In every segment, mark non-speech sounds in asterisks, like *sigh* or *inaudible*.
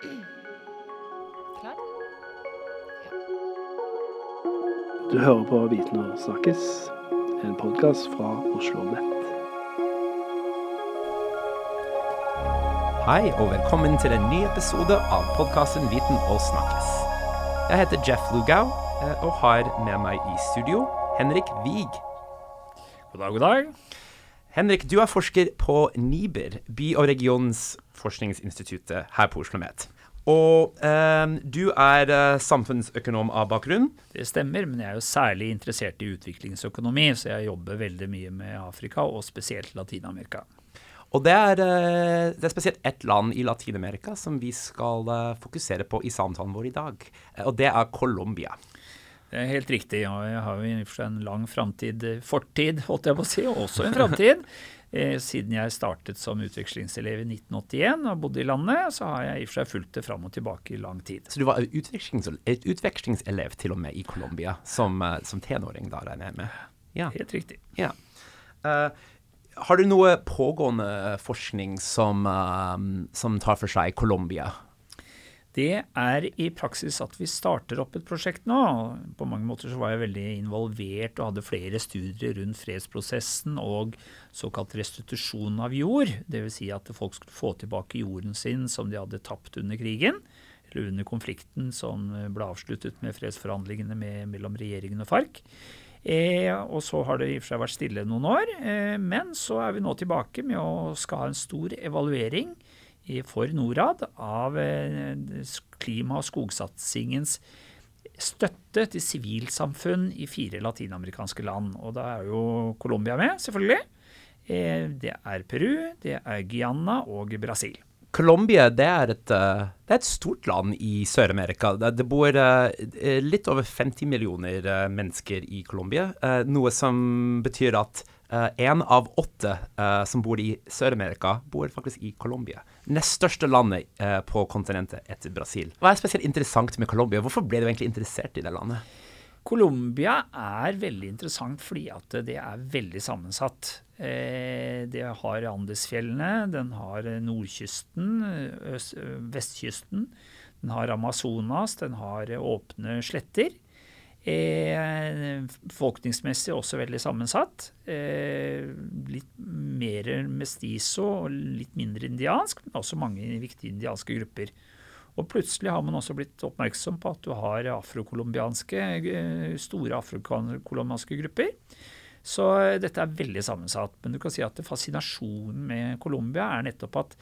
Klar? Du hører på Viten og snakkes, en podkast fra Oslo Nett. Hei og velkommen til en ny episode av podkasten Viten og snakkes. Jeg heter Jeff Lugau eh, og har med meg i studio Henrik Wiig. God dag, god dag. Henrik, du er forsker på NIBR, By- og regionsforskningsinstituttet her på Oslo Met. Og eh, du er eh, samfunnsøkonom av bakgrunn. Det stemmer, men jeg er jo særlig interessert i utviklingsøkonomi, så jeg jobber veldig mye med Afrika, og spesielt Latin-Amerika. Og det er, eh, det er spesielt ett land i Latin-Amerika som vi skal eh, fokusere på i samtalen vår i dag. Og det er Colombia. Det er helt riktig. og Jeg har jo i og for seg en lang framtid, fortid, holdt jeg på å si, og også en framtid. *laughs* Eh, siden jeg startet som utvekslingselev i 1981 og bodde i landet, så har jeg i og for seg fulgt det fram og tilbake i lang tid. Så du var et utvekslingselev til og med i Colombia som, som tenåring, da regner jeg med? Ja. Helt riktig. Ja. Uh, har du noe pågående forskning som, uh, som tar for seg Colombia? Det er i praksis at vi starter opp et prosjekt nå. På mange måter så var jeg veldig involvert og hadde flere studier rundt fredsprosessen og såkalt restitusjon av jord. Dvs. Si at folk skulle få tilbake jorden sin som de hadde tapt under krigen. Eller under konflikten som ble avsluttet med fredsforhandlingene med, mellom regjeringen og FARC. Eh, og så har det i og for seg vært stille noen år. Eh, men så er vi nå tilbake med å skal ha en stor evaluering for Norad av eh, klima- og skogsatsingens støtte til sivilsamfunn i fire latinamerikanske land. Og da er jo Colombia med, selvfølgelig. Eh, det er Peru, det er Guyana og Brasil. Colombia det er, et, eh, det er et stort land i Sør-Amerika. Det bor litt over 50 millioner mennesker i Colombia, noe som betyr at én av åtte som bor i Sør-Amerika, bor faktisk i Colombia nest største landet eh, på kontinentet etter Brasil. Hva er spesielt interessant med Colombia? Hvorfor ble du egentlig interessert i det landet? Colombia er veldig interessant fordi at det er veldig sammensatt. Eh, det har Andesfjellene, den har nordkysten, vestkysten. Den har Amazonas, den har åpne sletter. Eh, befolkningsmessig også veldig sammensatt. Eh, litt mer mestizo og litt mindre indiansk, men også mange viktige indianske grupper. Og plutselig har man også blitt oppmerksom på at du har afrokolombianske, eh, store afrokolombianske grupper. Så dette er veldig sammensatt. Men du kan si at fascinasjonen med Colombia er nettopp at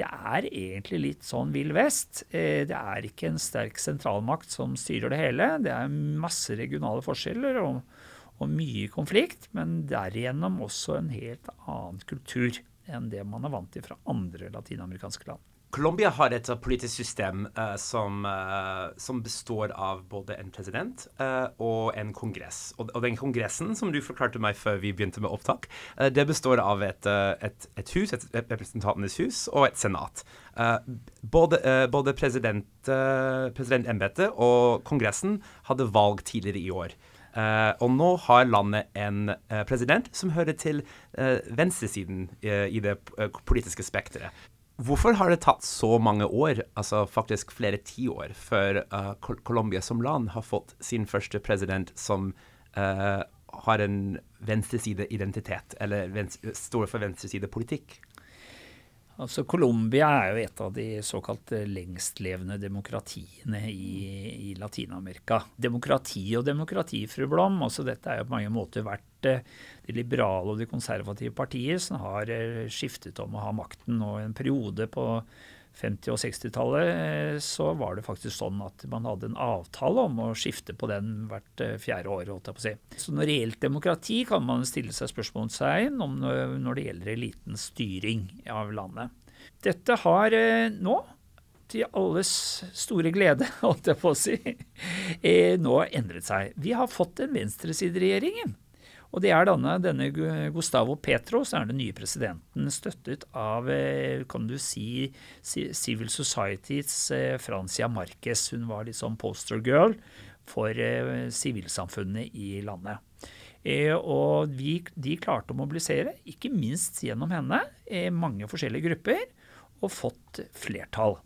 det er egentlig litt sånn vill vest. Eh, det er ikke en sterk sentralmakt som styrer det hele. Det er masse regionale forskjeller og, og mye konflikt, men derigjennom også en helt annen kultur enn det man er vant til fra andre latinamerikanske land. Colombia har et politisk system uh, som, uh, som, består av både en president uh, og en kongress. Og, og, den kongressen, som du forklarte meg før vi begynte med opptak, det består av et, et, et hus, et, representantenes hus, og et senat. både, både president, og kongressen hadde valg tidligere i år. og nå har landet en president som hører til venstresiden i det politiske spekteret. Hvorfor har det tatt så mange år, altså faktisk flere tiår, før uh, Colombia som land har fått sin første president som uh, har en venstresideidentitet, eller venstre, står for venstresidepolitikk? Altså Colombia er jo et av de såkalt lengstlevende demokratiene i, i Latin-Amerika. Demokrati og demokrati, fru Blom, altså dette er jo på mange måter vært eh, de liberale og de konservative partier som har eh, skiftet om å ha makten. Og en periode på 50- og 60-tallet eh, så var det faktisk sånn at man hadde en avtale om å skifte på den hvert eh, fjerde år. holdt jeg på å si. Så når reelt demokrati kan man stille seg spørsmålstegn om når det gjelder elitens styring av landet. Dette har eh, nå, til alles store glede, *laughs* holdt jeg på å si, nå endret seg. Vi har fått en venstresideregjering. Og det er denne, denne Gustavo Petro, som er den nye presidenten, støttet av eh, kan du si, Civil Societies eh, Francia Marquez. Hun var sånn poster girl for eh, sivilsamfunnet i landet. Og vi, de klarte å mobilisere, ikke minst gjennom henne, mange forskjellige grupper, og fått flertall.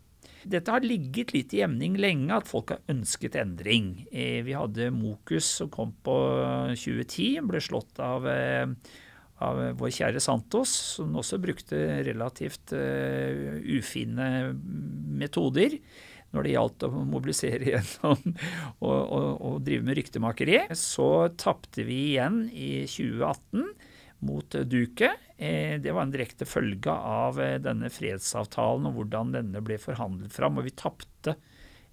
Dette har ligget litt i emning lenge, at folk har ønsket endring. Eh, vi hadde Mokus som kom på 2010, ble slått av, eh, av vår kjære Santos, som også brukte relativt ufine metoder når det gjaldt å mobilisere *laughs* gjennom og, og, og drive med ryktemakeri. Så tapte vi igjen i 2018 mot Duke. Eh, det var en direkte følge av eh, denne fredsavtalen og hvordan denne ble forhandlet fram. Og vi tapte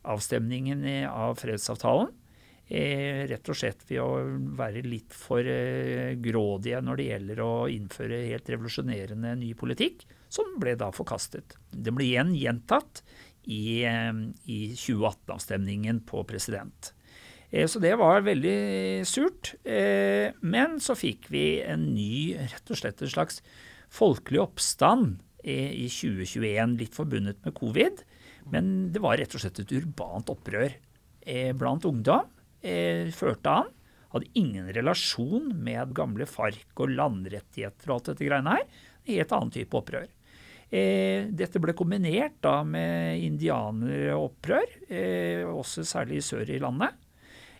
avstemningen av fredsavtalen. Eh, rett og slett ved å være litt for grådige når det gjelder å innføre helt revolusjonerende ny politikk, som ble da forkastet. Det ble igjen gjentatt i, i 2018-avstemningen på president. Eh, så det var veldig surt. Eh, men så fikk vi en ny, rett og slett en slags folkelig oppstand i 2021, litt forbundet med covid. Men det var rett og slett et urbant opprør eh, blant ungdom. Førte an. Hadde ingen relasjon med gamle FARC og landrettigheter og alt dette greiene her. En helt annen type opprør. Dette ble kombinert da med indianeropprør, også særlig sør i landet.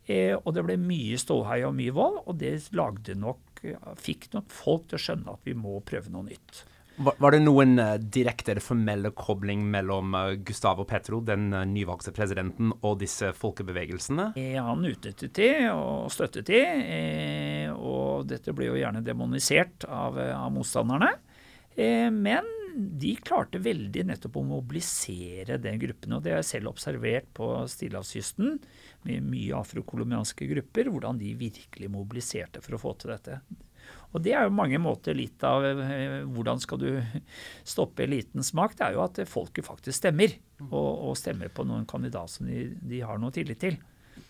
Eh, og det ble mye ståhei og mye vold, og det lagde nok, fikk nok folk til å skjønne at vi må prøve noe nytt. Var, var det noen uh, direkte eller formelle kobling mellom uh, Gustavo Petro, den uh, nyvalgte presidenten, og disse folkebevegelsene? Eh, han utnyttet de og støttet de, eh, og dette ble jo gjerne demonisert av, av motstanderne. Eh, men de klarte veldig nettopp å mobilisere den gruppen. Og det har jeg selv observert på Stillehavskysten med mye afrokolombianske grupper, hvordan de virkelig mobiliserte for å få til dette. Og det er jo mange måter litt av eh, hvordan skal du stoppe elitens makt. Det er jo at folket faktisk stemmer, og, og stemmer på noen kandidat som de, de har noe tillit til.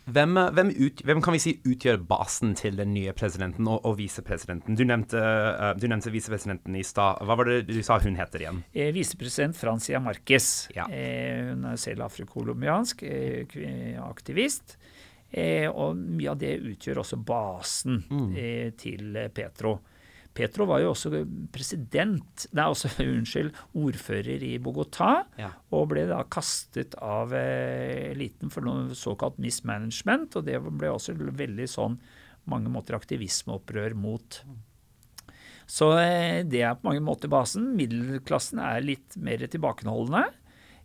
Hvem, hvem, ut, hvem, kan vi si utgjør basen til den nye presidenten og, og visepresidenten? Du nevnte, uh, nevnte visepresidenten i stad. Hva var det du sa hun heter igjen? Eh, visepresident Francia Marquez. Ja. Eh, hun er selv afrokolombiansk eh, aktivist. Eh, og mye av det utgjør også basen mm. Eh, til Petro. Petro var jo også president, nei, også, *laughs* unnskyld, ordfører i Bogotá, ja. og ble da kastet av eh, eliten for noe såkalt mismanagement. Og det ble også veldig sånn mange måter aktivismeopprør mot. Så eh, det er på mange måter basen. Middelklassen er litt mer tilbakeholdne.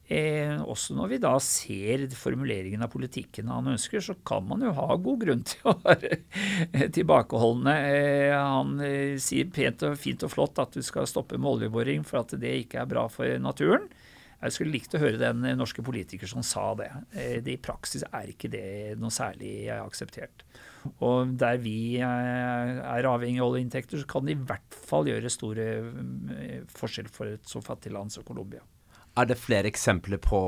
Eh, også når vi da ser formuleringen av politikken han ønsker, så kan man jo ha god grunn *laughs* til å være tilbakeholdne. Eh, han eh, sier pent og fint og flott at du skal stoppe med oljeboring for at det ikke er bra for naturen. Jeg skulle likt å høre den norske politiker som sa det. Eh, det I praksis er ikke det noe særlig akseptert. Og der vi eh, er avhengig av oljeinntekter, så kan det i hvert fall gjøre store eh, forskjell for et så fattig land som Colombia. Er det flere eksempler på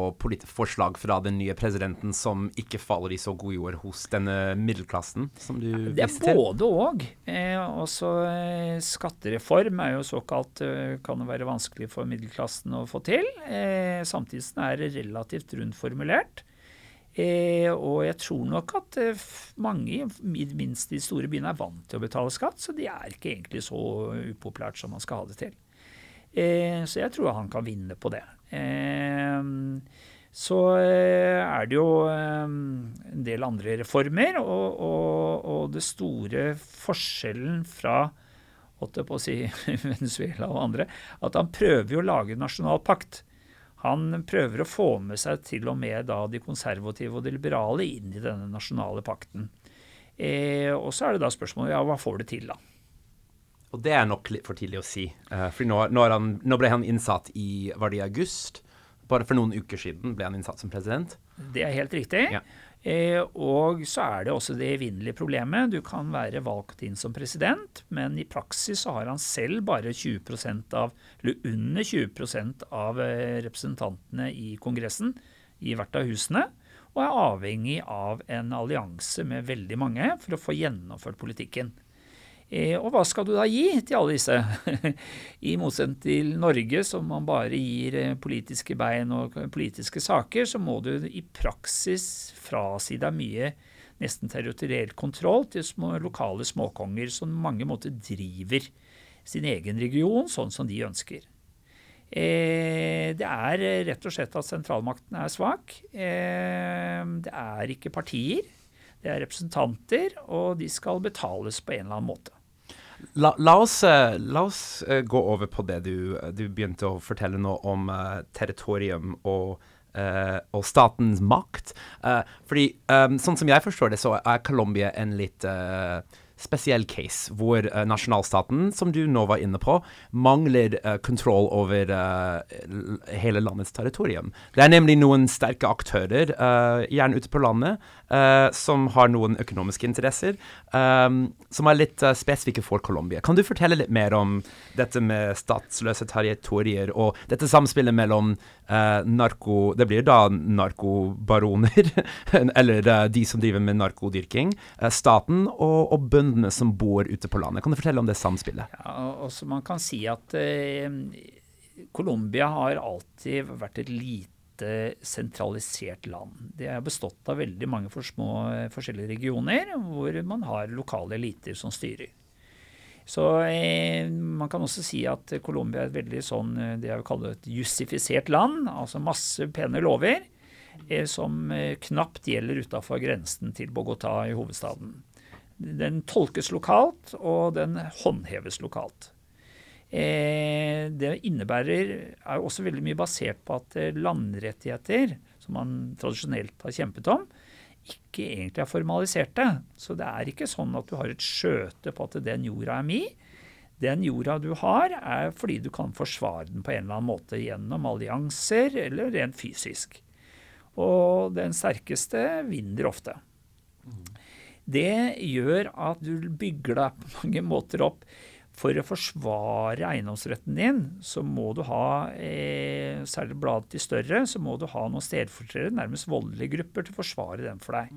forslag fra den nye presidenten som ikke faller i så god jord hos denne middelklassen som du viste til? Det er både og. Eh, også eh, skattereform er jo såkalt kan kan være vanskelig for middelklassen å få til. Eh, samtidig er det relativt rundt formulert. Eh, og jeg tror nok at eh, mange, minst de store byene, er vant til å betale skatt, så de er ikke egentlig så upopulært som man skal ha det til. Eh, så jeg tror han kan vinne på det. Ehm, så eh, er det jo en del andre reformer, og, og, og det store forskjellen fra holdt på å si *laughs* Venezuela og andre, at han prøver jo å lage en nasjonal pakt. Han prøver å få med seg til og med da de konservative og de liberale inn i denne nasjonale pakten. Eh, og så er det da spørsmålet ja, hva får det til, da? Og det er nok litt for tidlig å si. Uh, for nå, nå, han, nå, ble han innsatt i Var det i august? Bare for noen uker siden ble han innsatt som president. Det er helt riktig. Ja. Eh, og så er det også det evinnelige problemet. Du kan være valgt inn som president, men i praksis så har han selv bare 20% av, eller under 20 av eh, representantene i Kongressen i hvert av husene. Og er avhengig av en allianse med veldig mange for å få gjennomført politikken. Eh, og hva skal du da gi til alle disse? *laughs* I motsetning til Norge, som man bare gir eh, politiske bein og politiske saker, så må du i praksis frasi deg mye nesten territoriell kontroll til små, lokale småkonger som mange måter driver sin egen region sånn som de ønsker. Eh, det er rett og slett at sentralmakten er svak. Eh, det er ikke partier, det er representanter, og de skal betales på en eller annen måte. La, la, oss, uh, la oss uh, gå over på det du, du, begynte å fortelle nå om uh, territorium og, og statens makt. fordi um, sånn som jeg forstår det, så er Colombia en litt spesiell case hvor uh, nasjonalstaten, som du nå var inne på, mangler uh, kontroll over uh, hele landets territorium. Det er nemlig noen sterke aktører, gjerne ute på landet, som har noen økonomiske interesser, um, som er litt spesifikke for Colombia. Kan du fortelle litt mer om dette med statsløse territorier, og dette samspillet mellom narko... Det blir da narkobaroner, *laughs* eller de som driver med narkodyrking, staten og, og bøndene som bor ute på landet. Kan du fortelle om det samspillet? Ja, også Man kan si at Colombia har alltid vært et lite sentralisert land. Det er bestått av veldig mange for små eh, forskjellige regioner hvor man har lokale eliter som styrer. Så eh, Man kan også si at Colombia er et veldig sånn, eh, det jeg vil kalle et jussifisert land. Altså masse pene lover eh, som eh, knapt gjelder utafor grensen til Bogotá i hovedstaden. Den tolkes lokalt, og den håndheves lokalt. Eh, det innebærer er også veldig mye basert på at eh, landrettigheter, som man tradisjonelt har kjempet om, ikke egentlig er formaliserte. Så det er ikke sånn at du har et skjøte på at den jorda er mi. Den jorda du har, er fordi du kan forsvare den på en eller annen måte gjennom allianser eller rent fysisk. Og den sterkeste vinner ofte. Det gjør at du bygger deg på mange måter opp. For å forsvare eiendomsretten din, så må du ha, eh, særlig bladet de større, så må du ha noen stedfortredere, nærmest voldelige grupper, til å forsvare den for deg.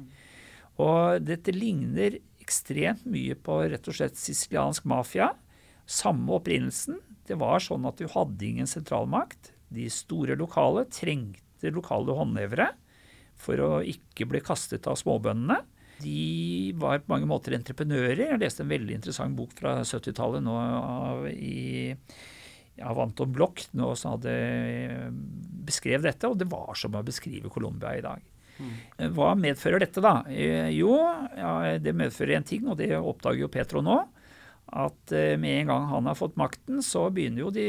Og dette ligner ekstremt mye på rett og slett siciliansk mafia. Samme opprinnelsen. Det var sånn at du hadde ingen sentralmakt. De store lokale trengte lokale håndhevere for å ikke bli kastet av småbøndene de var på mange måter entreprenører. Jeg leste en veldig interessant bok fra 70-tallet nå av, i, av Anton Bloch nå som hadde beskrev dette, og det var som å beskrive Colombia i dag. Mm. Hva medfører dette, da? Eh, jo, ja, det medfører en ting, og det oppdager jo Petro nå. At eh, med en gang han har fått makten, så begynner jo de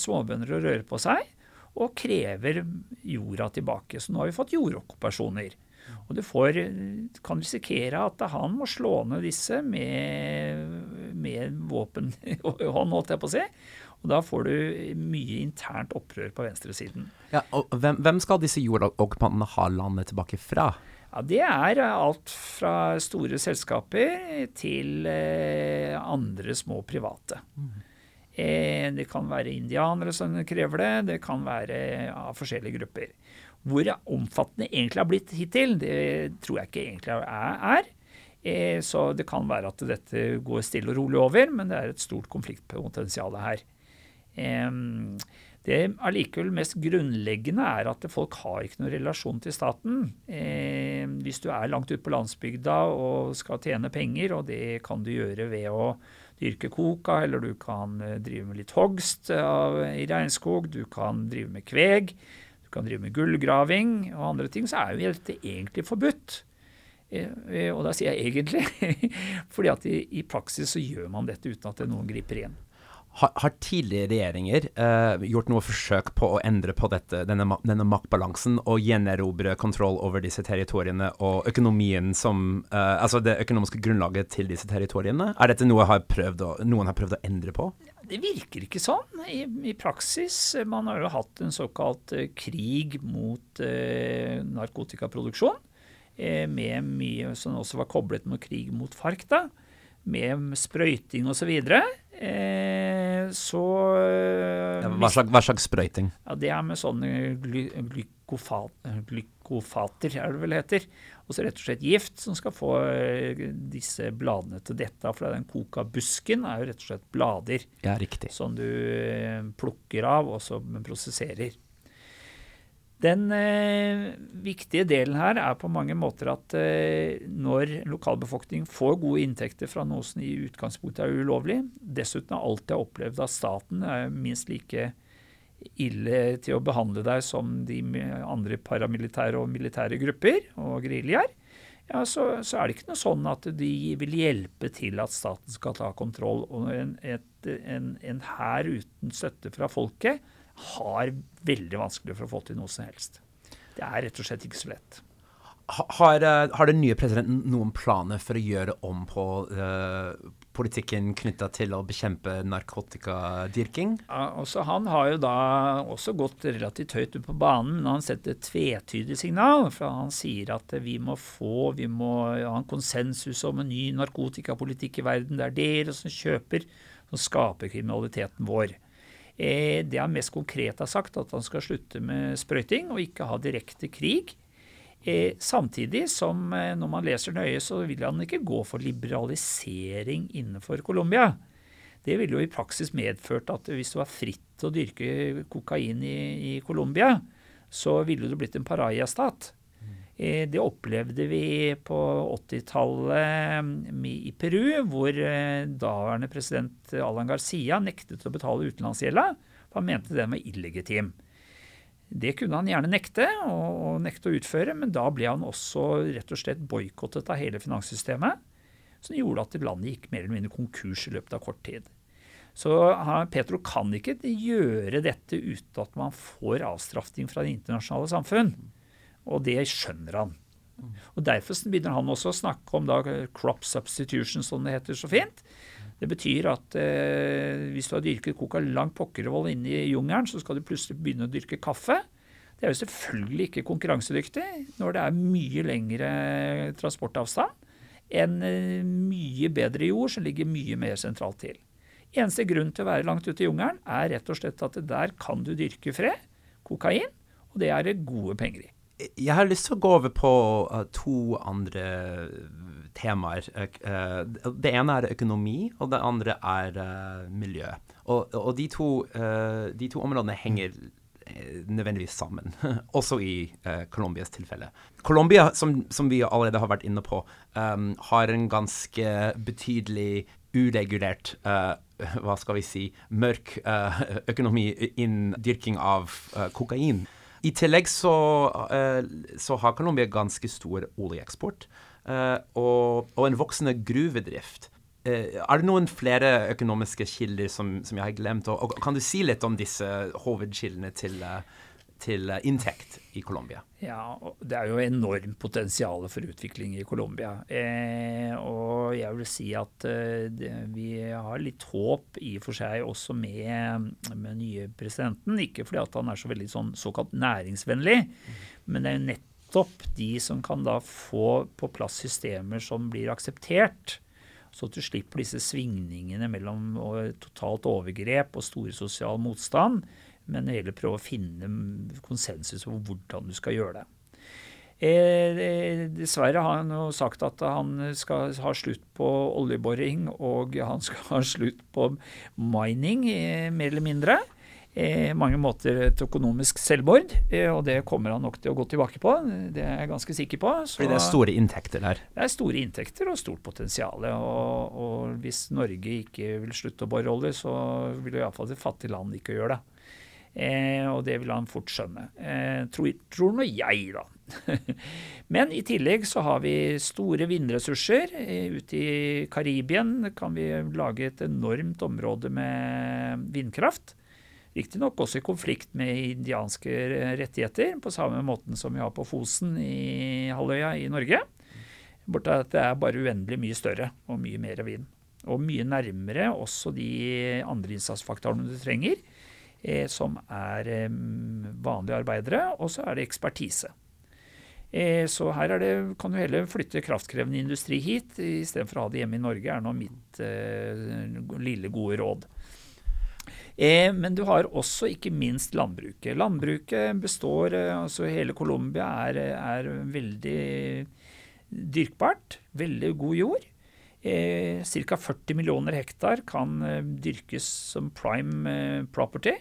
småbønder å røre på seg og krever jorda tilbake. Så nå har vi fått jordokkupasjoner. Og du får, kan risikere at han må slå ned disse med, med våpen *laughs* i hånd, holdt jeg på å si. Og da får du mye internt opprør på venstresiden. Ja, og hvem, hvem skal disse jordokkupantene ha landet tilbake fra? Ja, Det er alt fra store selskaper til eh, andre små private. Mm. Eh, det kan være indianere som krever det, det kan være av ja, forskjellige grupper. Hvor omfattende egentlig har blitt hittil, det tror jeg ikke egentlig er. Eh, så det kan være at dette går stille og rolig over, men det er et stort konfliktpotensial her. Det allikevel mest grunnleggende er at folk har ikke noen relasjon til staten. Hvis du er langt ute på landsbygda og skal tjene penger, og det kan du gjøre ved å dyrke koka, eller du kan eh, drive med litt hogst i regnskog, du kan drive med kveg, kan drive med gullgraving og andre ting, så er jo dette egentlig forbudt. Eh, eh, og da sier jeg egentlig, *laughs* fordi at i, i, praksis så gjør man dette uten at noen griper inn. Har, har tidligere regjeringer uh, gjort noe forsøk på å endre på dette, denne, denne maktbalansen og gjenerobre kontroll over disse territoriene og økonomien som uh, Altså det økonomiske grunnlaget til disse territoriene? Er dette noe har å, noen har prøvd å endre på? Det virker ikke sånn i, i, praksis. Man har jo hatt en såkalt krig mot uh, narkotikaproduksjon. Med mye som også var koblet med krig mot FARC, da. Med sprøyting osv. Så, videre. så ja, hva, slags, hva, slags, sprøyting? Ja, Det er med sånne gly, glykofat, glykofater, er det vel heter. Og så rett og slett gift som skal få eh, disse bladene til dette. For den koka busken er jo rett og slett blader ja, riktig. som du eh, plukker av og så prosesserer. Den eh, viktige delen her er på mange måter at eh, når lokalbefolkningen får gode inntekter fra noe som i utgangspunktet er ulovlig, dessuten har alltid opplevd at staten er minst like ille til å behandle deg som de andre paramilitære og militære grupper og geriljaer, ja, så, så, er det ikke noe sånn at de vil hjelpe til at staten skal ta kontroll. Og en, en hær uten støtte fra folket har veldig vanskelig for å få til noe som helst. Det er rett og slett ikke så lett. Har, eh, har, den nye presidenten noen planer for å gjøre om på uh, politikken knytta til å bekjempe narkotikadyrking? Ja, også han har jo da også gått relativt høyt ut på banen, men han setter et tvetydig signal. For han sier at vi må få vi må ha en konsensus om en ny narkotikapolitikk i verden. Det er dere som kjøper, som skaper kriminaliteten vår. Eh, det han mest konkret har sagt, at han skal slutte med sprøyting og ikke ha direkte krig. Eh, samtidig som eh, når man leser nøye, så vil han ikke gå for liberalisering innenfor Colombia. Det ville jo i praksis medført at hvis det var fritt å dyrke kokain i, i Colombia, så ville det blitt en pariastat. Eh, det opplevde vi på 80-tallet i Peru, hvor eh, daværende president Alan Garcia nektet å betale utenlandsgjelda. Han mente den var illegitim. Det kunne han gjerne nekte, og, nekte å utføre, men da ble han også rett og slett boikottet av hele finanssystemet. Som gjorde at landet gikk mer eller mindre konkurs i løpet av kort tid. Så Petro kan ikke gjøre dette uten at man får avstraffing fra det internasjonale samfunn. Og det skjønner han. Og Derfor begynner han også å snakke om da crop substitution, som det heter så fint. Det betyr at eh, hvis du har dyrket coca langt pokkervoll inne i jungelen, så skal du plutselig begynne å dyrke kaffe. Det er jo selvfølgelig ikke konkurransedyktig når det er mye lengre transportavstand enn eh, mye bedre jord som ligger mye mer sentralt til. Eneste grunn til å være langt ute i jungelen er rett og slett at der kan du dyrke fred, kokain, og det er det gode penger i. Jeg har lyst til å gå over på uh, to andre temaer. Uh, det ene er økonomi, og det andre er miljø. Og, og de, to, de, to, områdene henger nødvendigvis sammen, *laughs* også i Colombias tilfelle. Colombia, som, som, vi allerede har vært inne på, um, har en ganske betydelig uregulert *laughs* hva skal vi si, mørk økonomi innen dyrking av kokain. I tillegg så, uh, så har Colombia ganske stor oljeeksport uh, og, og, en voksende gruvedrift. Uh, er det noen flere økonomiske kilder som, som jeg har glemt? Og, og, kan du si litt om disse hovedkildene til, til inntekt i Colombia? Ja, Det er jo enormt potensial for utvikling i Colombia. Eh, og jeg vil si at eh, vi har litt håp i og for seg også med, med nye presidenten. Ikke fordi at han er så veldig sånn såkalt næringsvennlig, mm. men det er jo nettopp de som kan da få på plass systemer som blir akseptert. Så at du slipper disse svingningene mellom totalt overgrep og store sosial motstand men det gjelder å prøve å finne konsensus om hvordan du skal gjøre det. Eh, eh, dessverre har han jo sagt at han skal ha slutt på oljeboring og han skal ha slutt på mining, eh, mer eller mindre. Eh, mange måter et økonomisk selvmord, og det kommer han nok til å gå tilbake på. Det er jeg ganske sikker på. Så, Fordi det er store inntekter der? Det er store inntekter og stort potensial. Og, og hvis Norge ikke vil slutte å bore olje, så vil iallfall et fattig land ikke gjøre det. Eh, og det vil han fort skjønne. Eh, tror, tror nå jeg, da. *laughs* Men i tillegg så har vi store vindressurser. Eh, ute i Karibien kan vi lage et enormt område med vindkraft. Riktignok også i konflikt med indianske rettigheter, på samme måten som vi har på Fosen i halvøya i Norge. Borte at det er bare uendelig mye større og mye mer vind. Og mye nærmere også de andre innsatsfaktorene du trenger som er vanlige arbeidere, og så er det ekspertise. Eh, så her det, kan du heller flytte kraftkrevende industri hit istedenfor å ha det hjemme i Norge, er nå mitt eh, lille, gode råd. Eh, men du har også ikke minst landbruket. Landbruket består altså Hele Colombia er, er veldig dyrkbart. Veldig god jord. Eh, Ca. 40 millioner hektar kan dyrkes som prime property.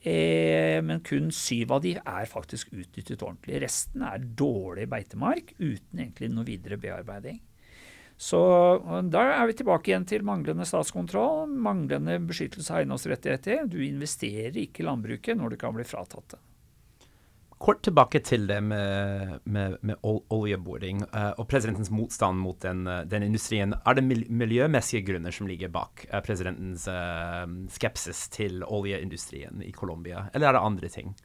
Eh, men kun syv av de er faktisk utnyttet ordentlig. Resten er dårlig beitemark uten egentlig noe videre bearbeiding. Så da er vi tilbake igjen til manglende statskontroll, manglende beskyttelse av eiendomsrettigheter. Du investerer ikke i landbruket når du kan bli fratatt det. Kort tilbake til det med, med, med oljeboring uh, og presidentens motstand mot den, uh, den, industrien. Er det miljømessige grunner som ligger bak uh, presidentens skepsis til oljeindustrien i Colombia, eller er det andre ting?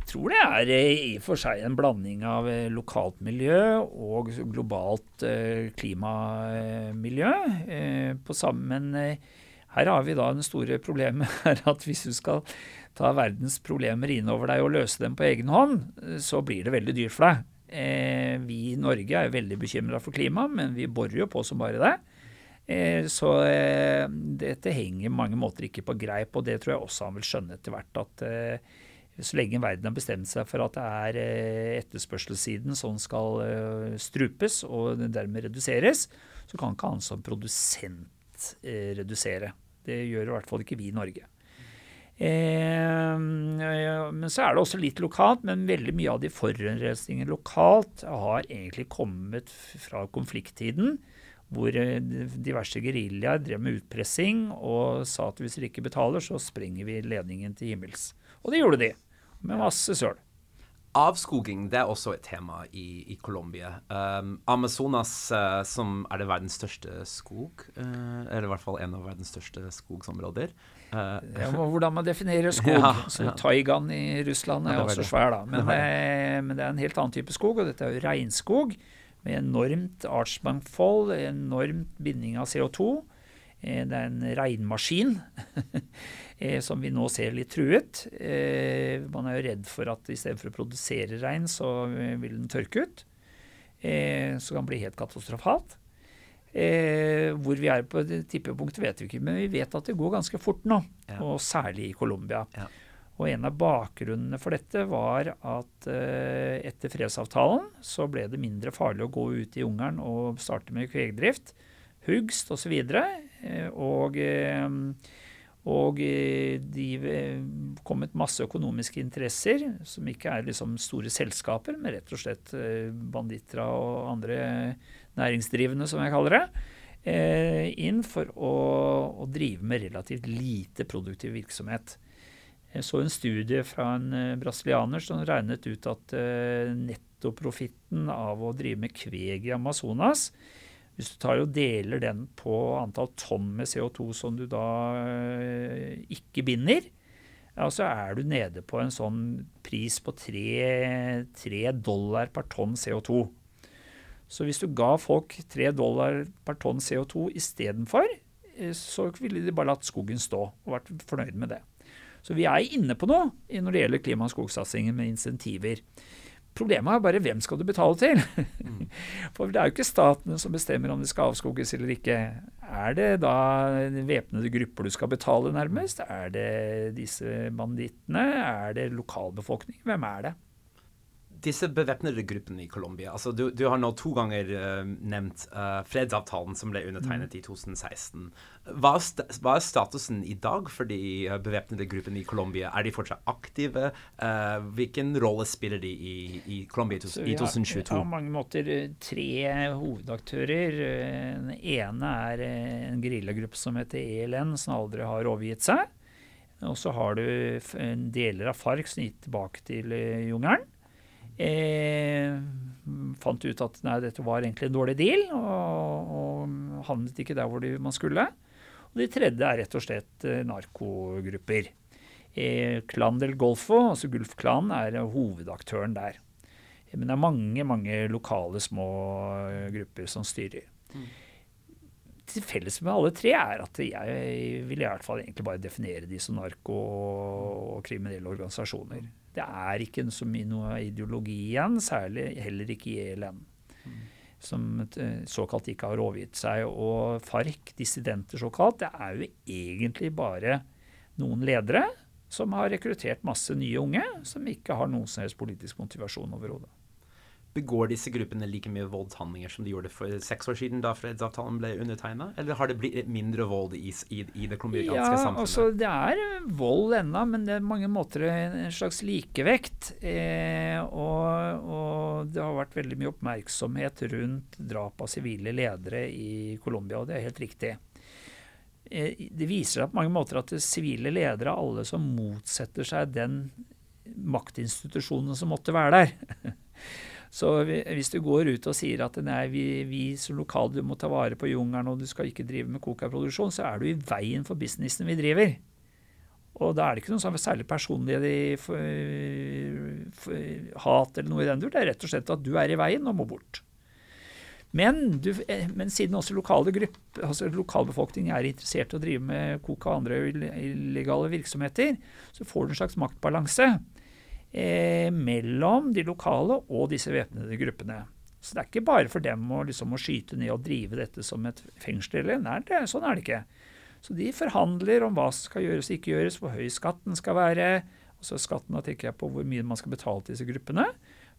Jeg tror det er i og for seg en blanding av lokalt miljø og globalt klimamiljø. På sammen, men her har vi da det store problemet her *laughs* at hvis du skal ta verdens problemer innover deg og løse dem på egen hånd, så blir det veldig dyrt for deg. Eh, vi i Norge er jo veldig bekymra for klimaet, men vi borer jo på som bare det. Eh, så eh, dette henger mange måter ikke på greip, og det tror jeg også han vil skjønne etter hvert. at eh, så lenge verden har bestemt seg for at det er eh, etterspørselssiden som skal eh, strupes og dermed reduseres, så kan ikke han som produsent redusere. Det gjør i hvert fall ikke vi i Norge. Eh, men så er det også litt lokalt, men veldig mye av de forurensningene lokalt har egentlig kommet fra konflikttiden. Hvor eh, diverse geriljaer drev med utpressing og sa at hvis dere ikke betaler, så sprenger vi ledningen til himmels. Og det gjorde de, med masse søl. Avskoging det er også et tema i, i Colombia. Um, Amazonas, uh, som er det verdens største skog, uh, eller i hvert fall en av verdens største skogsområder, Uh, ja, hvordan man definerer *laughs* skog. Ja, ja. Taigan i Russland er, ja, også svær, da. Men det, er, men det, er, en helt annen type skog, og dette er jo regnskog med enormt artsmangfold, enormt binding av CO2. Eh, det er en regnmaskin *laughs* eh, som vi nå ser litt truet. Man er jo redd for at istedenfor å produsere regn, så vil den tørke ut. Så kan det bli helt katastrofalt. Eh, hvor vi er på tippepunktet, vet vi ikke, men vi vet at det går ganske fort nå. Ja. Og særlig i Colombia. Ja. Og en av bakgrunnene for dette var at eh, etter fredsavtalen så ble det mindre farlig å gå ut i Ungarn og starte med kvegdrift, hugst osv. Og, så eh, og, eh, og eh, de eh, kom med masse økonomiske interesser, som ikke er liksom store selskaper, men rett og slett banditter og andre næringsdrivende, som jeg kaller det, eh, inn for å, å, drive med relativt lite produktiv virksomhet. Jeg så en studie fra en eh, brasilianer som regnet ut at eh, nettoprofitten av å drive med kveg i Amazonas hvis du tar og deler den på antall tonn med CO2 som du da ikke binder, ja, så er du nede på en sånn pris på tre dollar per tonn CO2. Så hvis du ga folk tre dollar per tonn CO2 istedenfor, eh, så ville de bare latt skogen stå og vært fornøyd med det. Så vi er inne på noe når det gjelder klima- og skogsatsingen med insentiver. Problemet er bare hvem skal du betale til? Mm. *laughs* For det er jo ikke statene som bestemmer om det skal avskoges eller ikke. Er det da væpnede grupper du skal betale nærmest? Er det disse bandittene? Er det lokalbefolkningen? Hvem er det? Disse bevæpnede gruppene i Colombia altså du, du, har nå to ganger uh, nevnt uh, fredsavtalen som ble undertegnet mm. i 2016. Hva er, hva er, statusen i dag for de uh, bevæpnede gruppene i Colombia? Er de fortsatt aktive? hvilken rolle spiller de i, i Colombia i, i 2022? På mange måter tre hovedaktører. Den ene er en geriljagruppe som heter ELN, som aldri har overgitt seg. Og så har du deler av FARC som gikk tilbake til jungelen. Eh, fant ut at nei, dette var egentlig en dårlig deal, og, og havnet ikke der hvor de, man skulle. Og de tredje er rett og slett eh, narkogrupper. Eh, Clan del Golfo, altså Gulfklanen, er hovedaktøren der. Men det er mange mange lokale små eh, grupper som styrer. Mm. Til felles med alle tre er at jeg vil i hvert fall egentlig bare definere de som narko- og kriminelle organisasjoner. Det er ikke så mye noe ideologi igjen, særlig heller ikke i ELN. Som eh, såkalt ikke har overgitt seg. Og FARC, dissidenter såkalt, det er jo egentlig bare noen ledere som har rekruttert masse nye unge som ikke har noen som helst politisk motivasjon overhodet. Begår disse gruppene like mye voldshandlinger som de gjorde for seks år siden, da fredsavtalen ble undertegna? Eller har det blitt mindre vold i, i, i det colombianske ja, samfunnet? Altså, det er vold ennå, men det er mange måter en slags likevekt. Eh, og, og, det har vært veldig mye oppmerksomhet rundt drap av sivile ledere i Colombia, og det er helt riktig. Eh, det viser seg på mange måter at sivile ledere er alle som motsetter seg den maktinstitusjonen som måtte være der. *laughs* Så hvis du går ut og sier at nei, vi, vi som lokale må ta vare på jungelen og du skal ikke drive med kokaproduksjon, så er du i veien for businessen vi driver. Og da er det ikke noe sånn særlig personlig hat eller noe i den dur. Det er rett og slett at du er i veien og må bort. Men, du, eh, men siden også grupper, altså lokalbefolkningen er interessert i å drive med coca og andre illegale virksomheter, så får du en slags maktbalanse eh, mellom de lokale og disse væpnede gruppene. Så det er ikke bare for dem å, liksom, å skyte ned og drive dette som et fengsel. Nei, det, sånn er det ikke. Så de forhandler om hva som skal gjøres og ikke gjøres, hvor høy skatten skal være. Og så skatten da tenker jeg på hvor mye man skal betale til disse gruppene.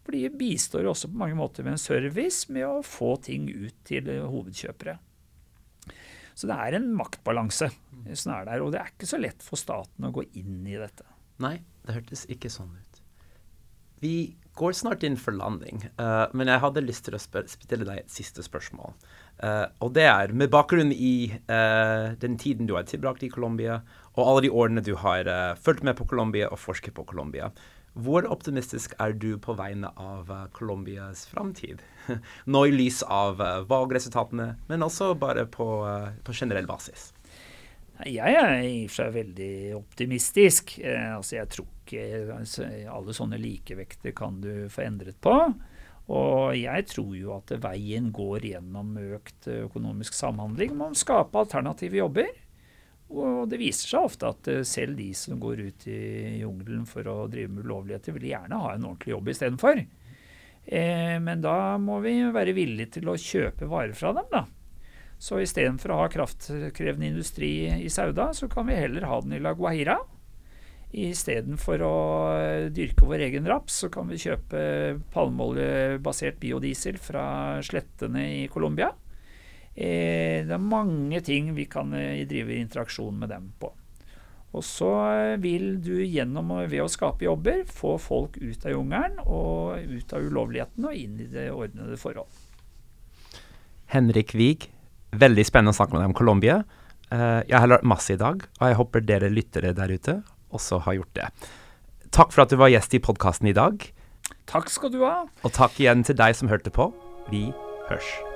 For de bistår også på mange måter med en service med å få ting ut til hovedkjøpere. Så det er en maktbalanse som er der, og det er ikke så lett for staten å gå inn i dette. Nei, det hørtes ikke sånn ut. Vi går snart inn for landing, uh, men jeg hadde lyst til å stille deg et siste spørsmål. Uh, og det er, med bakgrunn i uh, den tiden du har tilbrakt i Colombia, og alle de årene du har fulgt med på Colombia og forsket på Colombia, hvor optimistisk er du på vegne av Colombias framtid? *laughs* Nå i lys av valgresultatene, men også bare på, på generell basis. Jeg er i og for seg veldig optimistisk. Altså jeg tror ikke altså, alle sånne likevekter kan du få endret på. Og jeg tror jo at veien går gjennom økt økonomisk samhandling. Man skaper alternative jobber. Og det viser seg ofte at eh, selv de som går ut i jungelen for å drive med ulovligheter, vil gjerne ha en ordentlig jobb istedenfor. Eh, men da må vi være villige til å kjøpe varer fra dem, da. Så istedenfor å ha kraftkrevende industri i Sauda, så kan vi heller ha den i La Guajira. Istedenfor å dyrke vår egen raps, så kan vi kjøpe palmeoljebasert biodiesel fra slettene i Colombia. Eh, det er mange ting vi kan eh, drive interaksjon med dem på. Og så vil du gjennom ved å skape jobber få folk ut av jungelen og ut av ulovligheten og inn i det ordnede forhold. Henrik Wiig, Veldig spennende å snakke med deg om Colombia. Jeg har lært masse i dag, og jeg håper dere lyttere der ute også har gjort det. Takk for at du var gjest i podkasten i dag. Takk skal du ha. Og takk igjen til deg som hørte på. Vi hørs.